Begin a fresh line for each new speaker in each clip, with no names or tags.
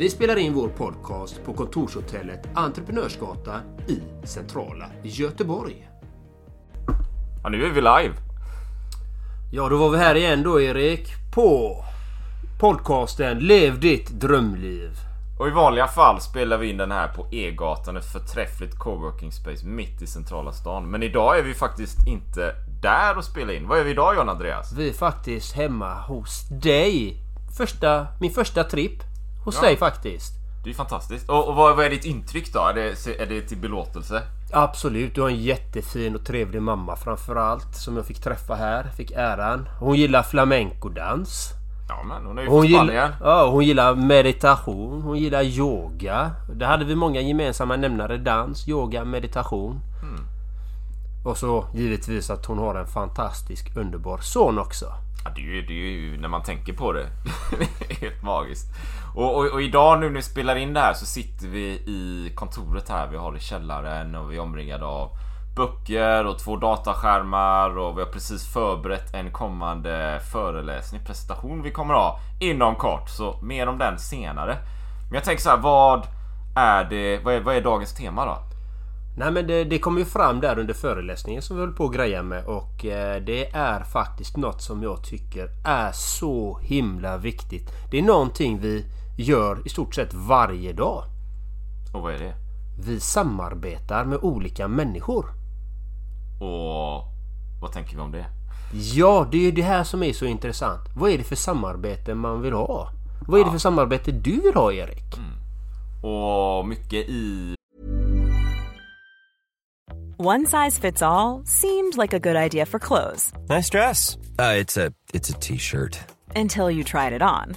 Vi spelar in vår podcast på kontorshotellet Entreprenörsgatan i centrala Göteborg.
Ja, nu är vi live.
Ja, då var vi här igen då Erik på podcasten Lev ditt drömliv.
Och i vanliga fall spelar vi in den här på E-gatan, ett förträffligt coworking space mitt i centrala stan. Men idag är vi faktiskt inte där och spelar in. Vad är vi idag John Andreas?
Vi är faktiskt hemma hos dig. Första, min första tripp hos
Ja.
dig faktiskt.
Det är fantastiskt. Och, och vad, vad är ditt intryck då? Är det, är det till belåtelse?
Absolut, du har en jättefin och trevlig mamma framförallt som jag fick träffa här, fick äran. Hon gillar flamencodans.
Ja men hon är ju
Hon
från Spanien.
gillar, ja, hon gillar meditation, hon gillar yoga. Där hade vi många gemensamma nämnare. Dans, yoga, meditation.
Mm.
Och så givetvis att hon har en fantastisk underbar son också.
Ja, det, är ju, det är ju när man tänker på det. helt magiskt. Och, och, och idag nu när vi spelar in det här så sitter vi i kontoret här. Vi har i källaren och vi är omringade av böcker och två dataskärmar och vi har precis förberett en kommande föreläsning, presentation vi kommer ha inom kort. Så mer om den senare. Men jag tänker så här, vad är det? Vad är, vad är dagens tema då?
Nej men det, det kom ju fram där under föreläsningen som vi höll på att greja med och eh, det är faktiskt något som jag tycker är så himla viktigt. Det är någonting vi gör i stort sett varje dag.
Och vad är det?
Vi samarbetar med olika människor.
Och vad tänker vi om det?
Ja, det är ju det här som är så intressant. Vad är det för samarbete man vill ha? Vad är det för samarbete du vill ha Erik?
Och mycket i
One size fits all seemed like a good idea for clothes
Nice dress. Uh, it's a it's a t-shirt.
until you tried it on.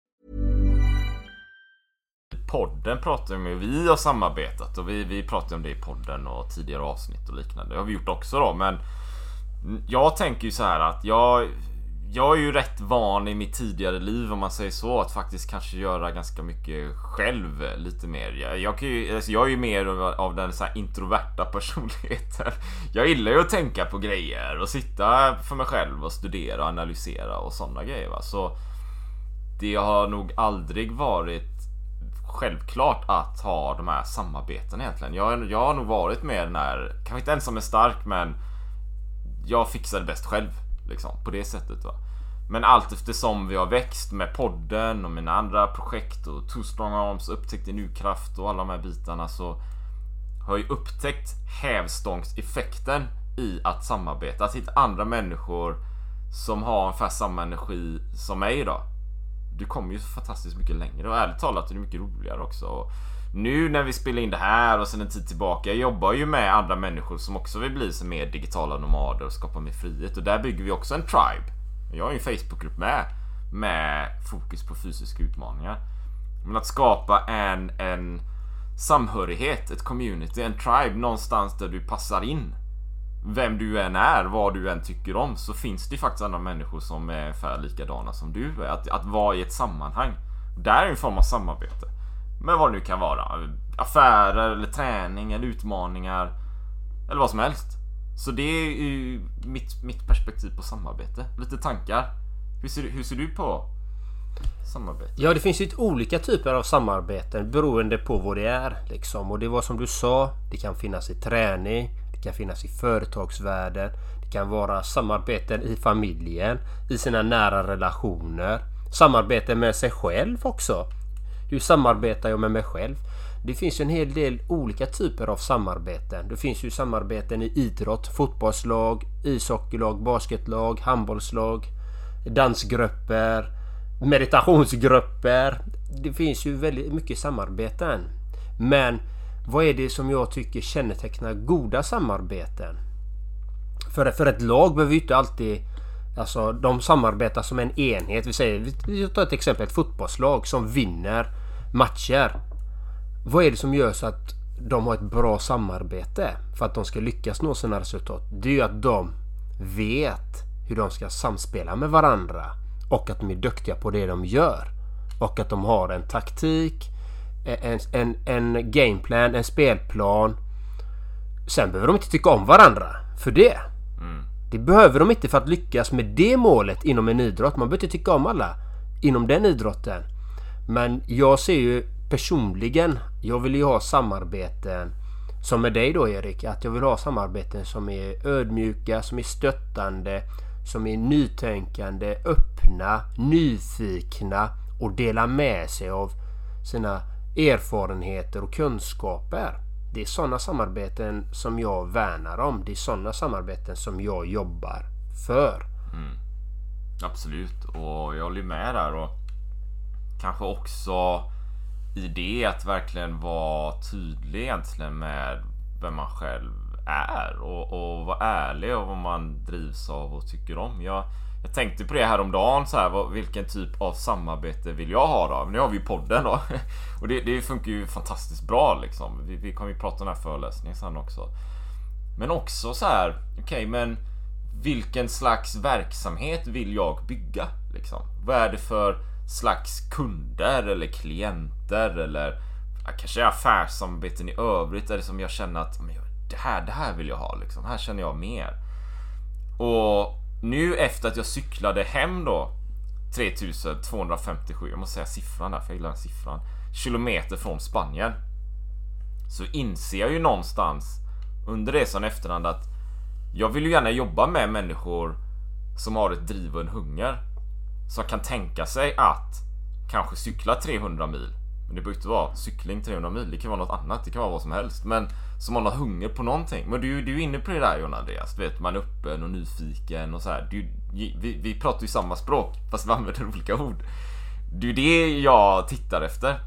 Podden pratar om, vi har samarbetat och vi, vi pratar om det i podden och tidigare avsnitt och liknande. Det har vi gjort också då men Jag tänker ju så här att jag Jag är ju rätt van i mitt tidigare liv om man säger så att faktiskt kanske göra ganska mycket själv lite mer. Jag, jag, kan ju, alltså jag är ju mer av, av den så här introverta personligheten. Jag gillar ju att tänka på grejer och sitta för mig själv och studera och analysera och sådana grejer va. Så det har nog aldrig varit självklart att ha de här samarbeten egentligen. Jag, jag har nog varit med den här, kanske inte ensam är stark men jag fixar det bäst själv. Liksom, på det sättet va. Men allt eftersom vi har växt med podden och mina andra projekt och Two Strong Arms, Upptäckt i urkraft och alla de här bitarna så har jag ju upptäckt hävstångseffekten i att samarbeta. Att hitta andra människor som har ungefär samma energi som mig idag. Du kommer ju så fantastiskt mycket längre och ärligt talat är det mycket roligare också. Och nu när vi spelar in det här och sen en tid tillbaka. Jag jobbar ju med andra människor som också vill bli som mer digitala nomader och skapa mer frihet. Och där bygger vi också en tribe. Jag har ju en Facebookgrupp med. Med fokus på fysiska utmaningar. Men att skapa en, en samhörighet, ett community, en tribe någonstans där du passar in vem du än är, vad du än tycker om, så finns det faktiskt andra människor som är ungefär likadana som du är. Att, att vara i ett sammanhang. Där är en form av samarbete. Men vad det nu kan vara. Affärer, eller träning, eller utmaningar. Eller vad som helst. Så det är ju mitt, mitt perspektiv på samarbete. Lite tankar. Hur ser, hur ser du på samarbete?
Ja, det finns ju olika typer av samarbeten beroende på vad det är. Liksom. Och det var som du sa, det kan finnas i träning, det kan finnas i företagsvärlden, det kan vara samarbeten i familjen, i sina nära relationer, samarbete med sig själv också. Hur samarbetar jag med mig själv? Det finns ju en hel del olika typer av samarbeten. Det finns ju samarbeten i idrott, fotbollslag, ishockeylag, basketlag, handbollslag, dansgrupper, meditationsgrupper. Det finns ju väldigt mycket samarbeten. Men vad är det som jag tycker kännetecknar goda samarbeten? För, för ett lag behöver ju inte alltid... Alltså de samarbetar som en enhet. Vi säger, vi tar ett exempel, ett fotbollslag som vinner matcher. Vad är det som gör så att de har ett bra samarbete för att de ska lyckas nå sina resultat? Det är ju att de vet hur de ska samspela med varandra och att de är duktiga på det de gör. Och att de har en taktik, en, en, en gameplan, en spelplan. Sen behöver de inte tycka om varandra för det. Mm. Det behöver de inte för att lyckas med det målet inom en idrott. Man behöver inte tycka om alla inom den idrotten. Men jag ser ju personligen, jag vill ju ha samarbeten som med dig då Erik, att jag vill ha samarbeten som är ödmjuka, som är stöttande, som är nytänkande, öppna, nyfikna och dela med sig av sina erfarenheter och kunskaper. Det är sådana samarbeten som jag värnar om. Det är sådana samarbeten som jag jobbar för. Mm.
Absolut, och jag håller med där. Och kanske också i det att verkligen vara tydlig egentligen med vem man själv är och, och vara ärlig och vad man drivs av och tycker om. Jag, jag tänkte på det här om dagen så här, vad, vilken typ av samarbete vill jag ha då? Nu har vi ju podden då. Och det, det funkar ju fantastiskt bra liksom. Vi, vi kommer ju prata om den här föreläsningen sen också. Men också så här, okej okay, men vilken slags verksamhet vill jag bygga? Liksom? Vad är det för slags kunder eller klienter eller kanske affärssamarbeten i övrigt är det som jag känner att det här, det här vill jag ha liksom. Här känner jag mer. Och nu efter att jag cyklade hem då 3257, jag måste säga siffran där för jag gillar den siffran. Kilometer från Spanien. Så inser jag ju någonstans under resan efterhand att jag vill ju gärna jobba med människor som har ett driv och en hunger. Som kan tänka sig att kanske cykla 300 mil. Men det behöver inte vara cykling 300 mil, det kan vara något annat, det kan vara vad som helst. Men som man har hunger på någonting. Men du, du är inne på det där John Andreas. Du vet, man är öppen och nyfiken och så här. Du, vi, vi pratar ju samma språk fast vi använder olika ord. Det är det jag tittar efter.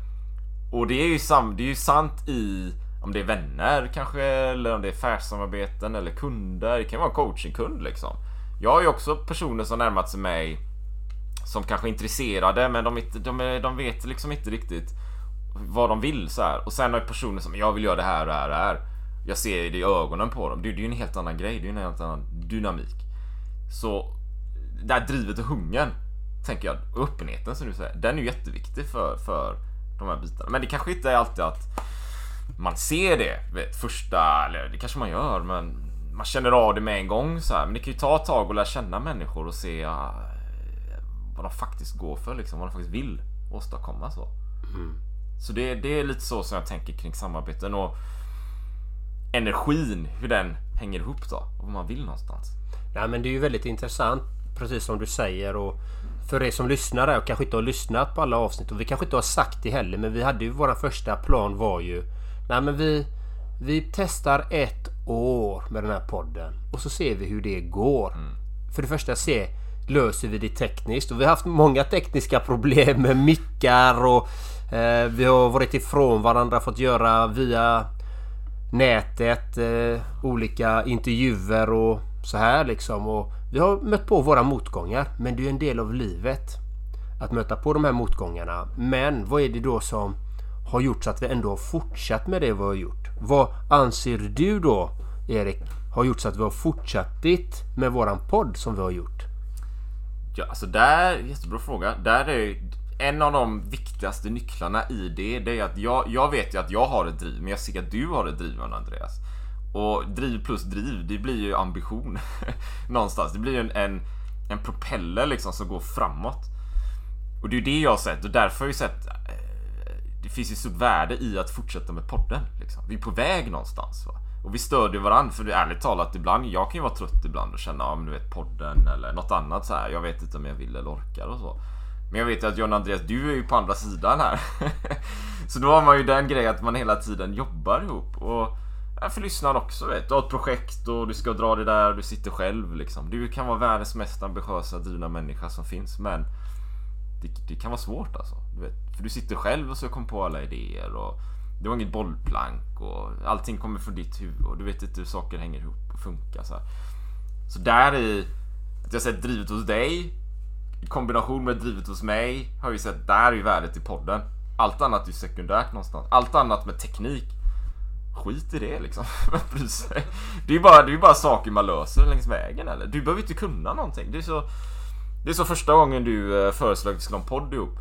Och det är ju, sam, det är ju sant i om det är vänner kanske eller om det är affärssamarbeten eller kunder. Det kan vara en coachingkund liksom. Jag har ju också personer som närmat sig mig som kanske är intresserade men de, de, de vet liksom inte riktigt vad de vill så här. Och sen har jag personer som jag vill göra det här och det här och det här. Jag ser det i ögonen på dem. Det, det är ju en helt annan grej. Det är en helt annan dynamik. Så det här drivet och hungern tänker jag, och öppenheten som du säger, den är ju jätteviktig för, för de här bitarna. Men det kanske inte är alltid att man ser det vet, första, eller det kanske man gör, men man känner av det med en gång så här. Men det kan ju ta ett tag att lära känna människor och se ja, vad de faktiskt går för, liksom, vad de faktiskt vill åstadkomma så. Mm. Så det, det är lite så som jag tänker kring samarbeten och energin, hur den hänger ihop då och vad man vill någonstans.
Ja men det är ju väldigt intressant precis som du säger och för er som lyssnar och kanske inte har lyssnat på alla avsnitt och vi kanske inte har sagt det heller men vi hade ju våra första plan var ju Nej men vi Vi testar ett år med den här podden och så ser vi hur det går. Mm. För det första se löser vi det tekniskt och vi har haft många tekniska problem med mickar och Eh, vi har varit ifrån varandra, fått göra via nätet eh, olika intervjuer och så här liksom. Och vi har mött på våra motgångar. Men det är ju en del av livet. Att möta på de här motgångarna. Men vad är det då som har gjort så att vi ändå har fortsatt med det vi har gjort? Vad anser du då Erik, har gjort så att vi har fortsatt med våran podd som vi har gjort?
Ja, alltså där, jättebra fråga. Där är en av de viktigaste nycklarna i det, det är att jag, jag vet ju att jag har ett driv, men jag ser att du har ett driv Andreas. Och driv plus driv, det blir ju ambition. Någonstans. Det blir ju en, en, en propeller liksom som går framåt. Och det är ju det jag har sett och därför har jag ju sett eh, Det finns ju stort värde i att fortsätta med podden. Liksom. Vi är på väg någonstans. Va? Och vi stödjer varandra för ärligt talat ibland, jag kan ju vara trött ibland och känna, ja men du vet podden eller något annat så här. Jag vet inte om jag vill eller orkar och så. Men jag vet ju att John Andreas, du är ju på andra sidan här. så då har man ju den grejen att man hela tiden jobbar ihop. Och för lyssnaren också vet du. har ett projekt och du ska dra det där och du sitter själv liksom. Du kan vara världens mest ambitiösa drivna människa som finns men det, det, kan vara svårt alltså. Du vet. För du sitter själv och så kommer på alla idéer och det var inget bollplank och allting kommer från ditt huvud och du vet inte hur saker hänger ihop och funkar så här. Så där i att jag sett drivet hos dig kombination med drivet hos mig har vi sett där är ju värdet i podden. Allt annat är ju sekundärt någonstans. Allt annat med teknik Skit i det liksom. det är ju bara, det är bara saker man löser längs vägen eller? Du behöver inte kunna någonting. Det är så, det är så första gången du eh, föreslog att vi skulle ha en podd ihop.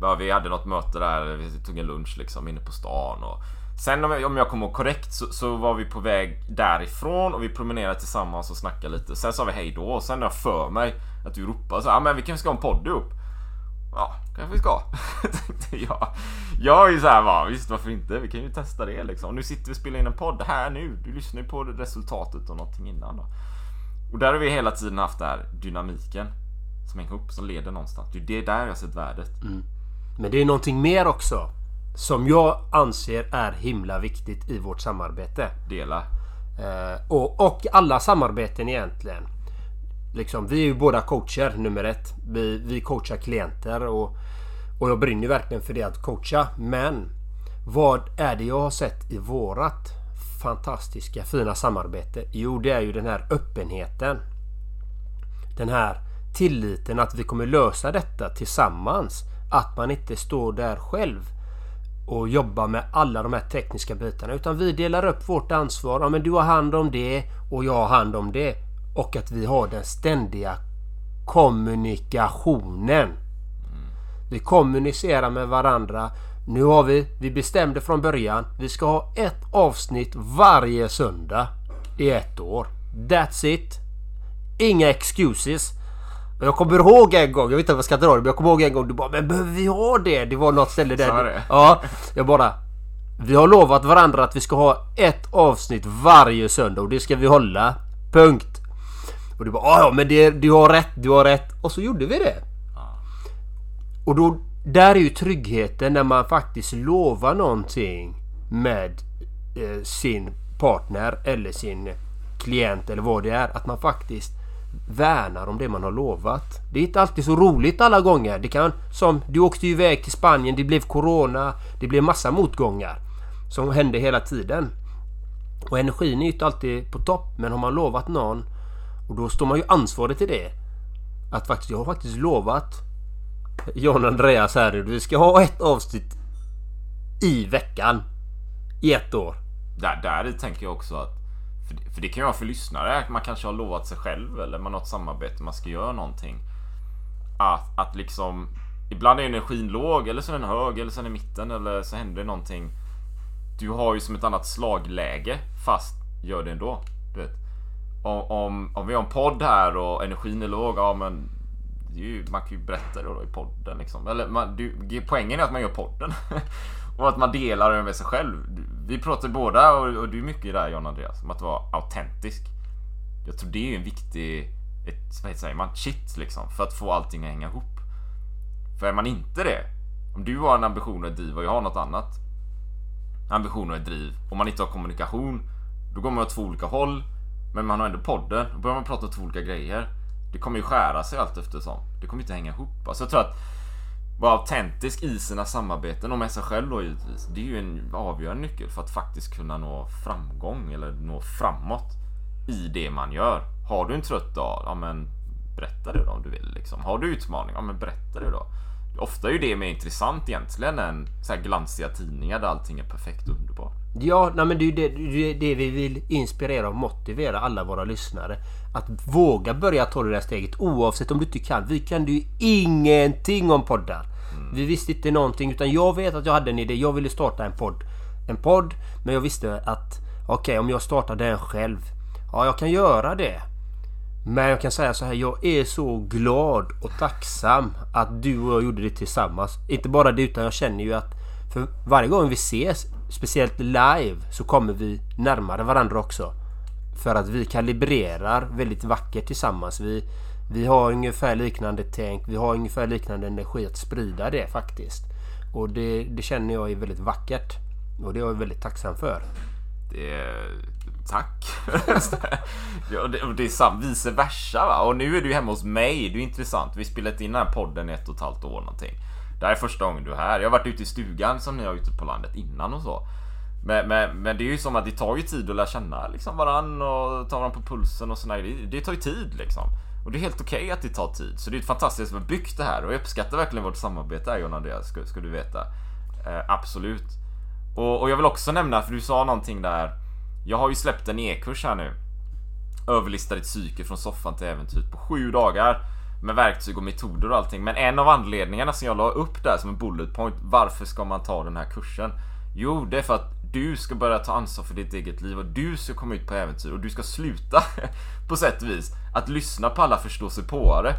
Ja, vi hade något möte där, vi tog en lunch liksom inne på stan och Sen om jag, om jag kommer ihåg korrekt så, så, var vi på väg därifrån och vi promenerade tillsammans och snackade lite. Sen sa vi hej då och sen har jag för mig att du ropade så ja men vi kanske ska ha en podd ihop. Ja, kanske vi ska. Tänkte jag. Jag är ju såhär va, visst varför inte? Vi kan ju testa det liksom. Nu sitter vi och spelar in en podd här nu. Du lyssnar ju på resultatet och någonting innan då. Och där har vi hela tiden haft den här dynamiken. Som hänger ihop, som leder någonstans. Det är det där jag har sett värdet. Mm.
Men det är någonting mer också. Som jag anser är himla viktigt i vårt samarbete.
Dela.
Eh, och, och alla samarbeten egentligen. Liksom, vi är ju båda coacher nummer ett. Vi, vi coachar klienter och, och jag brinner verkligen för det att coacha. Men vad är det jag har sett i vårat fantastiska fina samarbete? Jo, det är ju den här öppenheten. Den här tilliten att vi kommer lösa detta tillsammans. Att man inte står där själv och jobba med alla de här tekniska bitarna. Utan vi delar upp vårt ansvar. Ja, men du har hand om det och jag har hand om det. Och att vi har den ständiga kommunikationen. Vi kommunicerar med varandra. Nu har vi, vi bestämde från början, vi ska ha ett avsnitt varje söndag i ett år. That's it. Inga excuses. Men jag kommer ihåg en gång, jag vet inte om jag ska dra det, men jag kommer ihåg en gång du bara Men behöver vi ha det? Det var något ställe där.
Det?
Ja. Jag bara Vi har lovat varandra att vi ska ha ett avsnitt varje söndag och det ska vi hålla. Punkt. Och du bara ja men det, du har rätt, du har rätt. Och så gjorde vi det. Och då där är ju tryggheten när man faktiskt lovar någonting med eh, sin partner eller sin klient eller vad det är. Att man faktiskt värnar om det man har lovat. Det är inte alltid så roligt alla gånger. Det kan som du åkte iväg till Spanien, det blev Corona, det blev massa motgångar. Som hände hela tiden. Och energin är ju inte alltid på topp. Men har man lovat någon och då står man ju ansvarig till det. Att faktiskt, jag har faktiskt lovat John Andreas här nu. Vi ska ha ett avsnitt i veckan. I ett år.
Där, där tänker jag också att för det, för det kan ju vara för lyssnare. Man kanske har lovat sig själv eller man har ett samarbete, man ska göra någonting. Att, att liksom Ibland är energin låg eller så är den hög eller så är den i mitten eller så händer det någonting. Du har ju som ett annat slagläge fast gör det ändå. Du vet. Om, om, om vi har en podd här och energin är låg, ja men ju, man kan ju berätta det då i podden liksom. Eller man, du, poängen är att man gör podden. och att man delar det med sig själv. Vi pratar båda och, och du är mycket där John Andreas om att vara autentisk. Jag tror det är en viktig, ett, vad säger man, shit liksom. För att få allting att hänga ihop. För är man inte det, om du har en ambition och ett driv och jag har något annat. Ambition och ett driv. Om man inte har kommunikation, då går man åt två olika håll. Men man har ändå podden, då börjar man prata om två olika grejer. Det kommer ju skära sig allt eftersom. Det kommer inte hänga ihop. Alltså jag tror att vara autentisk i sina samarbeten och med sig själv då givetvis. Det är ju en avgörande nyckel för att faktiskt kunna nå framgång eller nå framåt i det man gör. Har du en trött dag, ja men berätta det då om du vill liksom. Har du utmaningar? ja men berätta det då. Ofta är ju det mer intressant egentligen än så här glansiga tidningar där allting är perfekt och underbart.
Ja, nej men det är ju det, det, det vi vill inspirera och motivera alla våra lyssnare. Att våga börja ta det där steget oavsett om du inte kan. Vi kan ju ingenting om poddar. Vi visste inte någonting utan jag vet att jag hade en idé. Jag ville starta en podd. En podd men jag visste att okej okay, om jag startar den själv. Ja jag kan göra det. Men jag kan säga så här, jag är så glad och tacksam att du och jag gjorde det tillsammans. Inte bara det utan jag känner ju att för varje gång vi ses, speciellt live, så kommer vi närmare varandra också. För att vi kalibrerar väldigt vackert tillsammans. Vi, vi har ungefär liknande tänk, vi har ungefär liknande energi att sprida det faktiskt. Och det, det känner jag är väldigt vackert. Och det är jag väldigt tacksam för.
Det är... Tack! ja, det, det är sant, vice versa va. Och nu är du hemma hos mig. Det är intressant. Vi spelat in den här podden i ett och ett halvt år någonting. Det här är första gången du är här. Jag har varit ute i stugan som ni har ute på landet innan och så. Men, men, men det är ju som att det tar ju tid att lära känna liksom varann och ta varandra på pulsen och sådär. Det, det tar ju tid liksom. Och det är helt okej okay att det tar tid. Så det är ett fantastiskt att vi har byggt det här. Och jag uppskattar verkligen vårt samarbete här John Andreas, ska, ska du veta. Eh, absolut. Och, och jag vill också nämna, för du sa någonting där. Jag har ju släppt en e-kurs här nu. Överlista ditt psyke från soffan till äventyret på sju dagar. Med verktyg och metoder och allting. Men en av anledningarna som jag la upp där som en bullet point. Varför ska man ta den här kursen? Jo, det är för att du ska börja ta ansvar för ditt eget liv och du ska komma ut på äventyr och du ska sluta på sätt och vis att lyssna på alla förståsigpåare.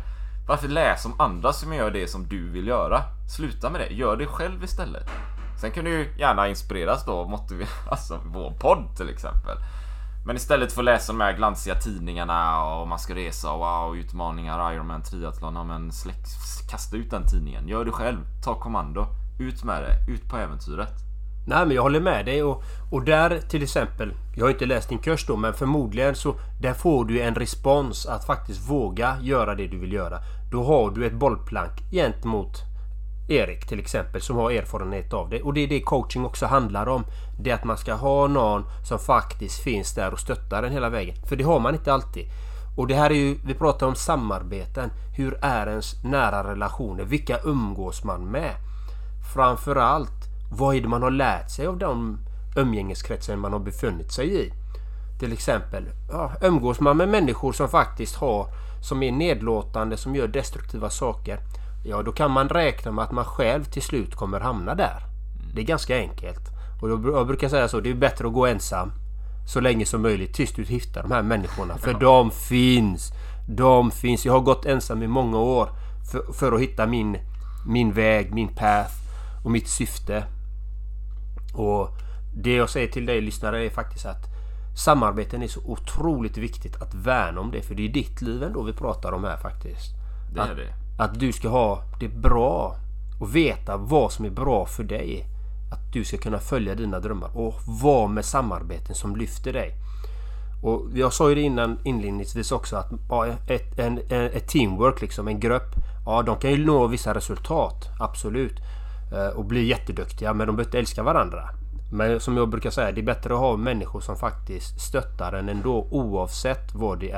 Varför läsa om andra som gör det som du vill göra? Sluta med det, gör det själv istället. Sen kan du gärna inspireras då av alltså vår podd till exempel. Men istället för att läsa de här glansiga tidningarna och man ska resa och wow, utmaningar, Ironman, triathlon, ja, men släck, kasta ut den tidningen. Gör det själv, ta kommando, ut med det, ut på äventyret.
Nej men jag håller med dig och, och där till exempel Jag har inte läst din kurs då men förmodligen så Där får du en respons att faktiskt våga göra det du vill göra Då har du ett bollplank gentemot Erik till exempel som har erfarenhet av det och det är det coaching också handlar om. Det är att man ska ha någon som faktiskt finns där och stöttar en hela vägen. För det har man inte alltid. Och det här är ju, vi pratar om samarbeten. Hur är ens nära relationer? Vilka umgås man med? Framförallt, vad är det man har lärt sig av de umgängeskretsar man har befunnit sig i? Till exempel, ja, umgås man med människor som faktiskt har som är nedlåtande, som gör destruktiva saker Ja, då kan man räkna med att man själv till slut kommer hamna där. Det är ganska enkelt. Och jag brukar säga så, det är bättre att gå ensam så länge som möjligt tills du hittar de här människorna. För de finns! De finns. Jag har gått ensam i många år för, för att hitta min, min väg, min path och mitt syfte. Och det jag säger till dig lyssnare är faktiskt att samarbeten är så otroligt viktigt att värna om det. För det är ditt liv ändå vi pratar om här faktiskt.
Det är det.
Att du ska ha det bra och veta vad som är bra för dig. Att du ska kunna följa dina drömmar och vara med samarbeten som lyfter dig. Och jag sa ju det innan inledningsvis också att ja, ett, en, ett teamwork, liksom, en grupp. Ja, de kan ju nå vissa resultat. Absolut. Eh, och bli jätteduktiga. Men de behöver inte älska varandra. Men som jag brukar säga, det är bättre att ha människor som faktiskt stöttar en ändå oavsett vad det är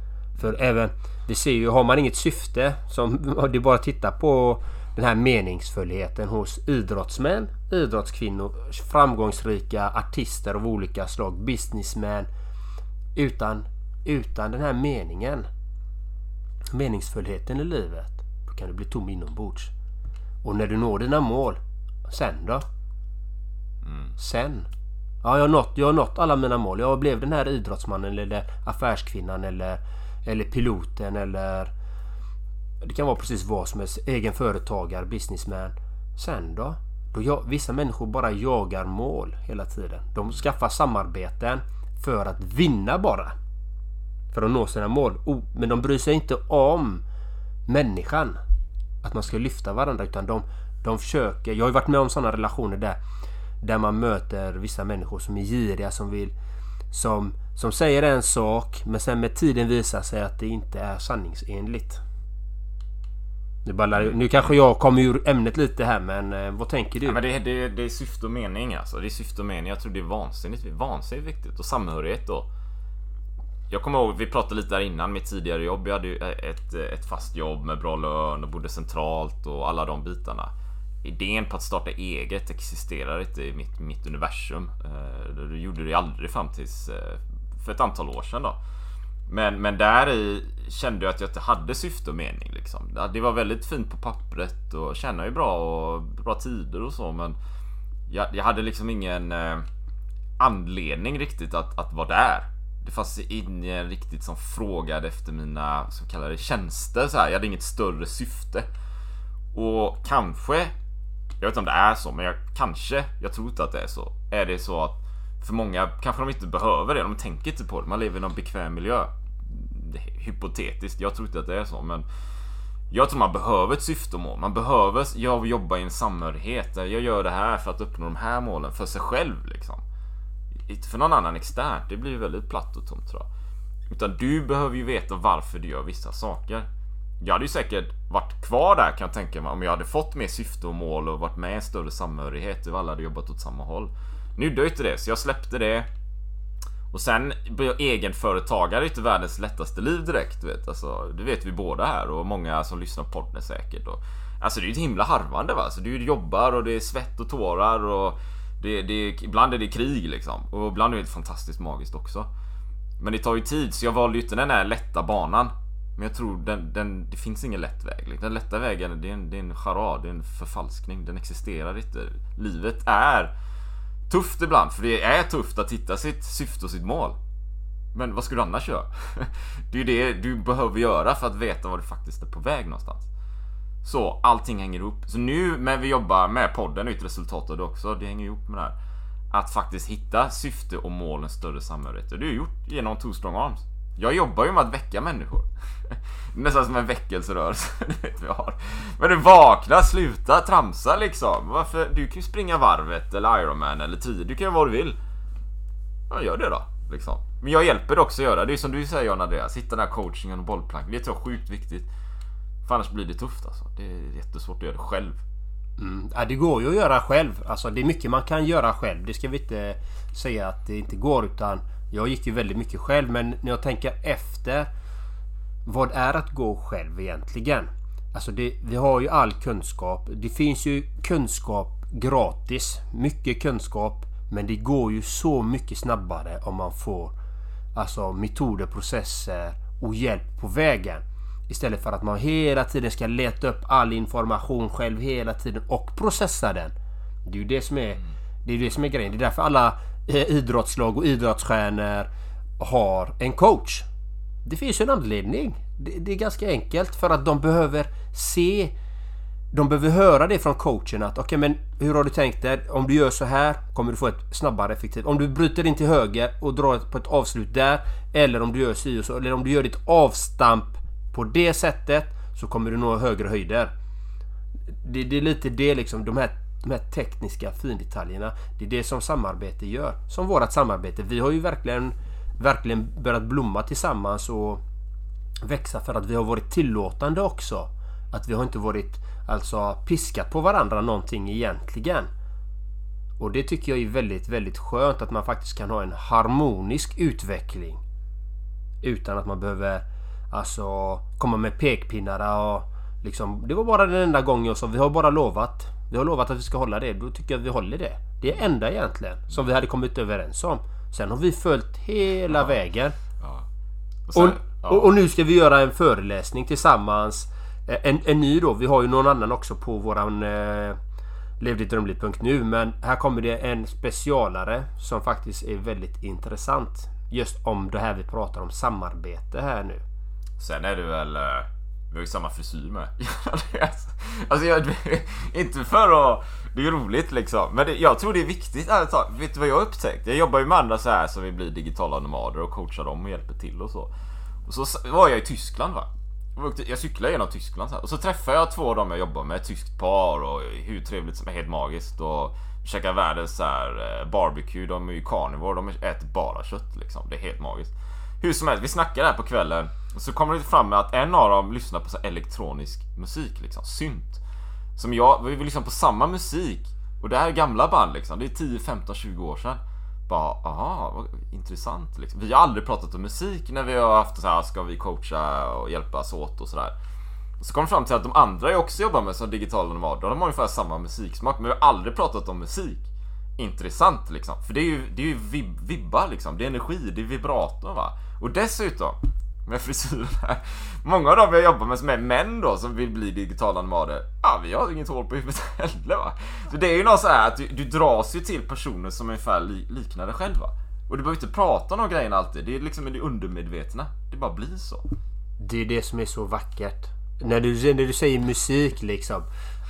För även, vi ser ju, har man inget syfte, som det bara titta på den här meningsfullheten hos idrottsmän, idrottskvinnor, framgångsrika artister av olika slag, businessmän. Utan, utan den här meningen, meningsfullheten i livet, då kan du bli tom inombords. Och när du når dina mål, sen då? Mm. Sen? Ja, jag har, nått, jag har nått alla mina mål. Jag blev den här idrottsmannen eller affärskvinnan eller, eller piloten eller... Det kan vara precis vad som helst. Egen företagare, businessman. Sen då? då jag, vissa människor bara jagar mål hela tiden. De skaffar samarbeten för att vinna bara. För att nå sina mål. Oh, men de bryr sig inte om människan. Att man ska lyfta varandra utan de, de försöker. Jag har ju varit med om sådana relationer där där man möter vissa människor som är giriga som vill som, som säger en sak men sen med tiden visar sig att det inte är sanningsenligt. Nu, ballar, nu kanske jag kommer ur ämnet lite här men eh, vad tänker du?
Ja, men det, det, det är syfte och mening alltså. Det är syfte och mening. Jag tror det är vansinnigt, vansinnigt viktigt. Och samhörighet då. Jag kommer ihåg, vi pratade lite där innan mitt tidigare jobb. Jag hade ju ett, ett fast jobb med bra lön och bodde centralt och alla de bitarna idén på att starta eget existerar inte i mitt, mitt universum. Eh, det gjorde det aldrig fram tills eh, för ett antal år sedan då. Men, men där i kände jag att jag inte hade syfte och mening liksom. Det var väldigt fint på pappret och tjänade ju bra och bra tider och så men jag, jag hade liksom ingen eh, anledning riktigt att, att vara där. Det fanns ingen riktigt som frågade efter mina så kallade tjänster så här. Jag hade inget större syfte. Och kanske jag vet inte om det är så, men jag kanske, jag tror inte att det är så. Är det så att för många kanske de inte behöver det, de tänker inte på det. Man lever i någon bekväm miljö. Hypotetiskt, jag tror inte att det är så, men jag tror man behöver ett syfte och mål. Man behöver jag jobba i en samhörighet. Jag gör det här för att uppnå de här målen för sig själv liksom. Inte för någon annan externt. Det blir väldigt platt och tomt tror jag. Utan du behöver ju veta varför du gör vissa saker. Jag hade ju säkert varit kvar där kan jag tänka mig om jag hade fått mer syfte och mål och varit med i en större samhörighet och alla hade jobbat åt samma håll. Nu gjorde jag inte det, så jag släppte det. Och sen blev jag egenföretagare, inte världens lättaste liv direkt. Du vet, alltså, det vet vi båda här och många som lyssnar på podden säkert. Och, alltså det är ju ett himla harvande va. Alltså, du jobbar och det är svett och tårar och det, det, ibland är det krig liksom. Och ibland är det fantastiskt magiskt också. Men det tar ju tid, så jag valde ju inte den här lätta banan. Men jag tror den, den, det finns ingen lätt väg. Liksom. Den lätta vägen det är en, det är en charad, det är en förfalskning. Den existerar inte. Livet är tufft ibland, för det är tufft att hitta sitt syfte och sitt mål. Men vad ska du annars göra? Det är ju det du behöver göra för att veta var du faktiskt är på väg någonstans. Så allting hänger ihop. Så nu när vi jobbar med podden, är ett resultat av det också, det hänger ihop med det här. Att faktiskt hitta syfte och mål, en större samhörighet. Det har du gjort genom Two Strong Arms. Jag jobbar ju med att väcka människor. Nästan som en väckelserörelse. Du vet vi har. Men du vakna, sluta tramsa liksom. Varför? Du kan ju springa varvet eller Ironman eller 10. Du kan göra vad du vill. Ja, gör det då. Liksom. Men jag hjälper dig också att göra. Det är som du säger John Andreas. Hitta den här coachingen och bollplank. Det tror jag är sjukt viktigt. För annars blir det tufft alltså. Det är jättesvårt att göra det själv.
Mm. Ja, det går ju att göra själv. Alltså det är mycket man kan göra själv. Det ska vi inte säga att det inte går utan jag gick ju väldigt mycket själv men när jag tänker efter Vad är att gå själv egentligen? Alltså det, vi har ju all kunskap. Det finns ju kunskap gratis. Mycket kunskap. Men det går ju så mycket snabbare om man får Alltså metoder, processer och hjälp på vägen. Istället för att man hela tiden ska leta upp all information själv hela tiden och processa den. Det är ju det som är, det är, det som är grejen. Det är därför alla Eh, idrottslag och idrottsstjärnor har en coach. Det finns ju en anledning. Det, det, är ganska enkelt för att de behöver se de behöver höra det från coachen att okej okay, men hur har du tänkt dig? Om du gör så här kommer du få ett snabbare effektivt. Om du bryter in till höger och drar på ett avslut där. Eller om du gör si och så. Eller om du gör ditt avstamp på det sättet så kommer du nå högre höjder. Det, det är lite det liksom. De här de här tekniska findetaljerna. Det är det som samarbete gör. Som vårat samarbete. Vi har ju verkligen, verkligen börjat blomma tillsammans och växa för att vi har varit tillåtande också. Att vi har inte varit alltså piskat på varandra någonting egentligen. Och det tycker jag är väldigt, väldigt skönt att man faktiskt kan ha en harmonisk utveckling. Utan att man behöver Alltså komma med pekpinnar och liksom. Det var bara den enda gången jag sa vi har bara lovat. Vi har lovat att vi ska hålla det. Då tycker jag att vi håller det. Det är enda egentligen som vi hade kommit överens om. Sen har vi följt hela ja. vägen. Ja. Och, sen, och, och, och, nu ska vi göra en föreläsning tillsammans. Eh, en, en ny då. Vi har ju någon annan också på våran eh, levdetdrömligt.nu men här kommer det en specialare som faktiskt är väldigt intressant. Just om det här vi pratar om samarbete här nu.
Sen är det väl... Vi har ju samma frisyr med. alltså jag, inte för att... Det är roligt liksom. Men det, jag tror det är viktigt ärligt Vet du vad jag har upptäckt? Jag jobbar ju med andra så här som vill bli digitala nomader och coachar dem och hjälper till och så. Och så var jag i Tyskland va. Jag cyklade genom Tyskland så här. och så träffade jag två av dem jag jobbar med, ett tyskt par och hur trevligt som är helt magiskt och käkar världens så här eh, barbecue, de är ju carnivore, de äter bara kött liksom. Det är helt magiskt. Hur som helst, vi snackar där på kvällen och så kommer det fram med att en av dem lyssnar på så elektronisk musik liksom, synt. Som jag, vi lyssnar på samma musik och det här är gamla band liksom, det är 10, 15, 20 år sedan. Bara, aha, vad intressant liksom. Vi har aldrig pratat om musik när vi har haft så här, ska vi coacha och hjälpas åt och sådär. Så kom vi fram till att de andra jag också jobbar med som digitala nomader, de har ungefär samma musiksmak men vi har aldrig pratat om musik. Intressant liksom. För det är ju, det är ju vib vibbar liksom, det är energi, det är vibrator va. Och dessutom, med frisyren här. Många av dem jag jobbar med som är män då som vill bli digitala nomader. Ja, vi har inget hår på huvudet heller va. Så det är ju något så här att du, du dras ju till personer som ungefär li, liknar dig själv va. Och du behöver inte prata om de grejerna alltid. Det är liksom i det undermedvetna. Det bara blir så.
Det är det som är så vackert. När du, när du säger musik liksom.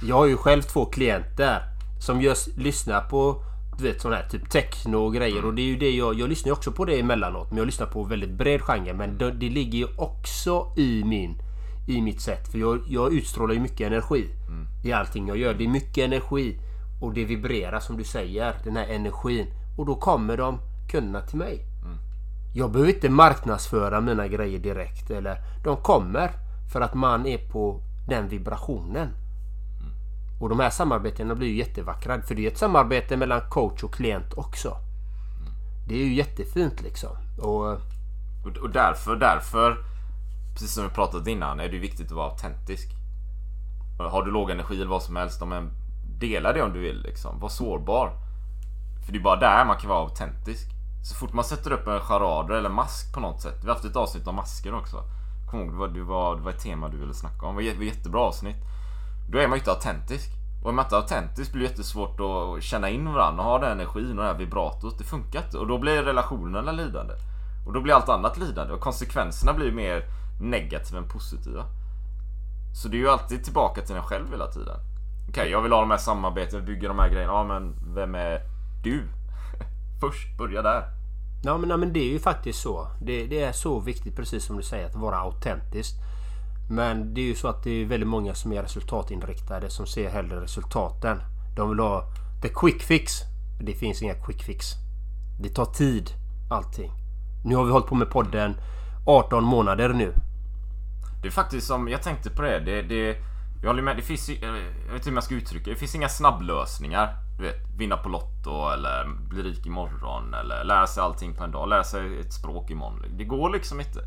Jag har ju själv två klienter som just lyssnar på du vet sån här typ techno och grejer. Mm. Och det är ju det jag... Jag lyssnar också på det emellanåt. Men jag lyssnar på väldigt bred genre. Men det, det ligger ju också i min... I mitt sätt. För jag, jag utstrålar ju mycket energi. Mm. I allting jag gör. Det är mycket energi. Och det vibrerar som du säger. Den här energin. Och då kommer de kunderna till mig. Mm. Jag behöver inte marknadsföra mina grejer direkt. Eller de kommer. För att man är på den vibrationen. Och de här samarbetena blir ju jättevackra. För det är ett samarbete mellan coach och klient också. Det är ju jättefint liksom. Och,
och, därför, därför, precis som vi pratat innan, är det viktigt att vara autentisk. Har du låg energi eller vad som helst, men dela det om du vill liksom. Var sårbar. För det är bara där man kan vara autentisk. Så fort man sätter upp en charader eller mask på något sätt. Vi har haft ett avsnitt om masker också. Kom ihåg, det var, det var, det var ett tema du ville snacka om. Det var ett jättebra avsnitt. Då är man ju inte autentisk. Och är man inte autentisk blir det jättesvårt att känna in varandra och ha den energin och det här vibratot. Det funkar inte. Och då blir relationerna lidande. Och då blir allt annat lidande. Och konsekvenserna blir mer negativa än positiva. Så det är ju alltid tillbaka till en själv hela tiden. Okej, okay, jag vill ha de här samarbeten, bygga de här grejerna. Ja, men vem är du? Först, börja där.
Ja men, ja, men det är ju faktiskt så. Det, det, är så viktigt precis som du säger att vara autentisk. Men det är ju så att det är väldigt många som är resultatinriktade som ser hellre resultaten. De vill ha the quick fix. Det finns inga quick fix. Det tar tid allting. Nu har vi hållit på med podden 18 månader nu.
Det är faktiskt som, jag tänkte på det. det, det jag håller med, det finns jag vet inte hur man ska uttrycka det. finns inga snabblösningar. Du vet, vinna på Lotto eller bli rik imorgon eller lära sig allting på en dag. Lära sig ett språk imorgon. Det går liksom inte.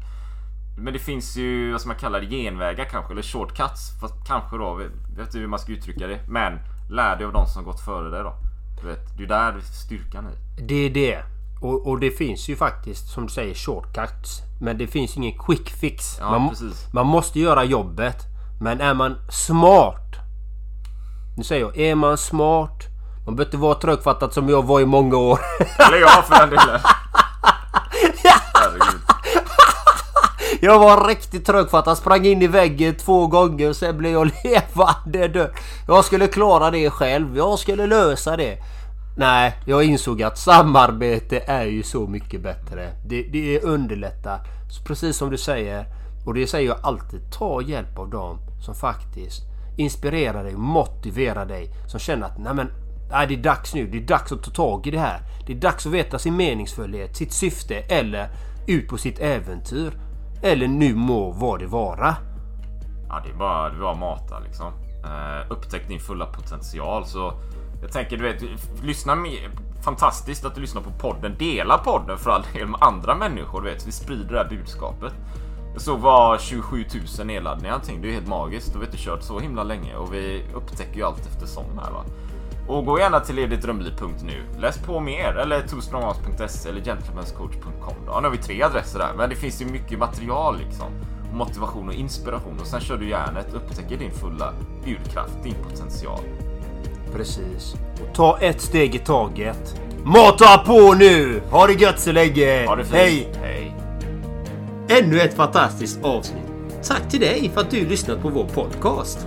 Men det finns ju vad som man kallar genvägar kanske, eller shortcuts. Fast kanske då, jag vet inte hur man ska uttrycka det. Men lär dig av de som gått före dig då. Du vet, det är där styrkan är.
Det är det. Och, och, det finns ju faktiskt som du säger shortcuts. Men det finns ingen quick fix.
Ja,
man, man måste göra jobbet. Men är man smart. Nu säger jag, är man smart. Man behöver inte vara trögfattad som jag var i många år.
Eller jag för den delen.
Jag var riktigt trög för att han sprang in i väggen två gånger och sen blev jag levande död. Jag skulle klara det själv. Jag skulle lösa det. Nej, jag insåg att samarbete är ju så mycket bättre. Det, det underlättar. Precis som du säger. Och det säger jag alltid. Ta hjälp av dem som faktiskt inspirerar dig, motiverar dig. Som känner att nej men, nej, det är dags nu. Det är dags att ta tag i det här. Det är dags att veta sin meningsfullhet, sitt syfte eller ut på sitt äventyr. Eller nu må vad det vara.
Ja, det är bara, det är bara mata liksom. Uh, upptäck din fulla potential. Så jag tänker, du vet, lyssna mer. Fantastiskt att du lyssnar på podden. Dela podden för all del med andra människor. Du vet, vi sprider det här budskapet. Så var 27 000 nedladdningar. Det är helt magiskt. Då har vi inte kört så himla länge och vi upptäcker ju allt eftersom här va. Och gå gärna till editdrömliv.nu. Läs på mer eller twostrongarms.se eller gentlemanscoach.com. Ja, nu har vi tre adresser där, men det finns ju mycket material liksom. Motivation och inspiration och sen kör du järnet, upptäcker din fulla urkraft, din potential.
Precis. Och ta ett steg i taget. Mata på nu! Ha det gött så länge!
Ha det fint.
Hej!
Hej!
Ännu ett fantastiskt avsnitt. Tack till dig för att du lyssnat på vår podcast.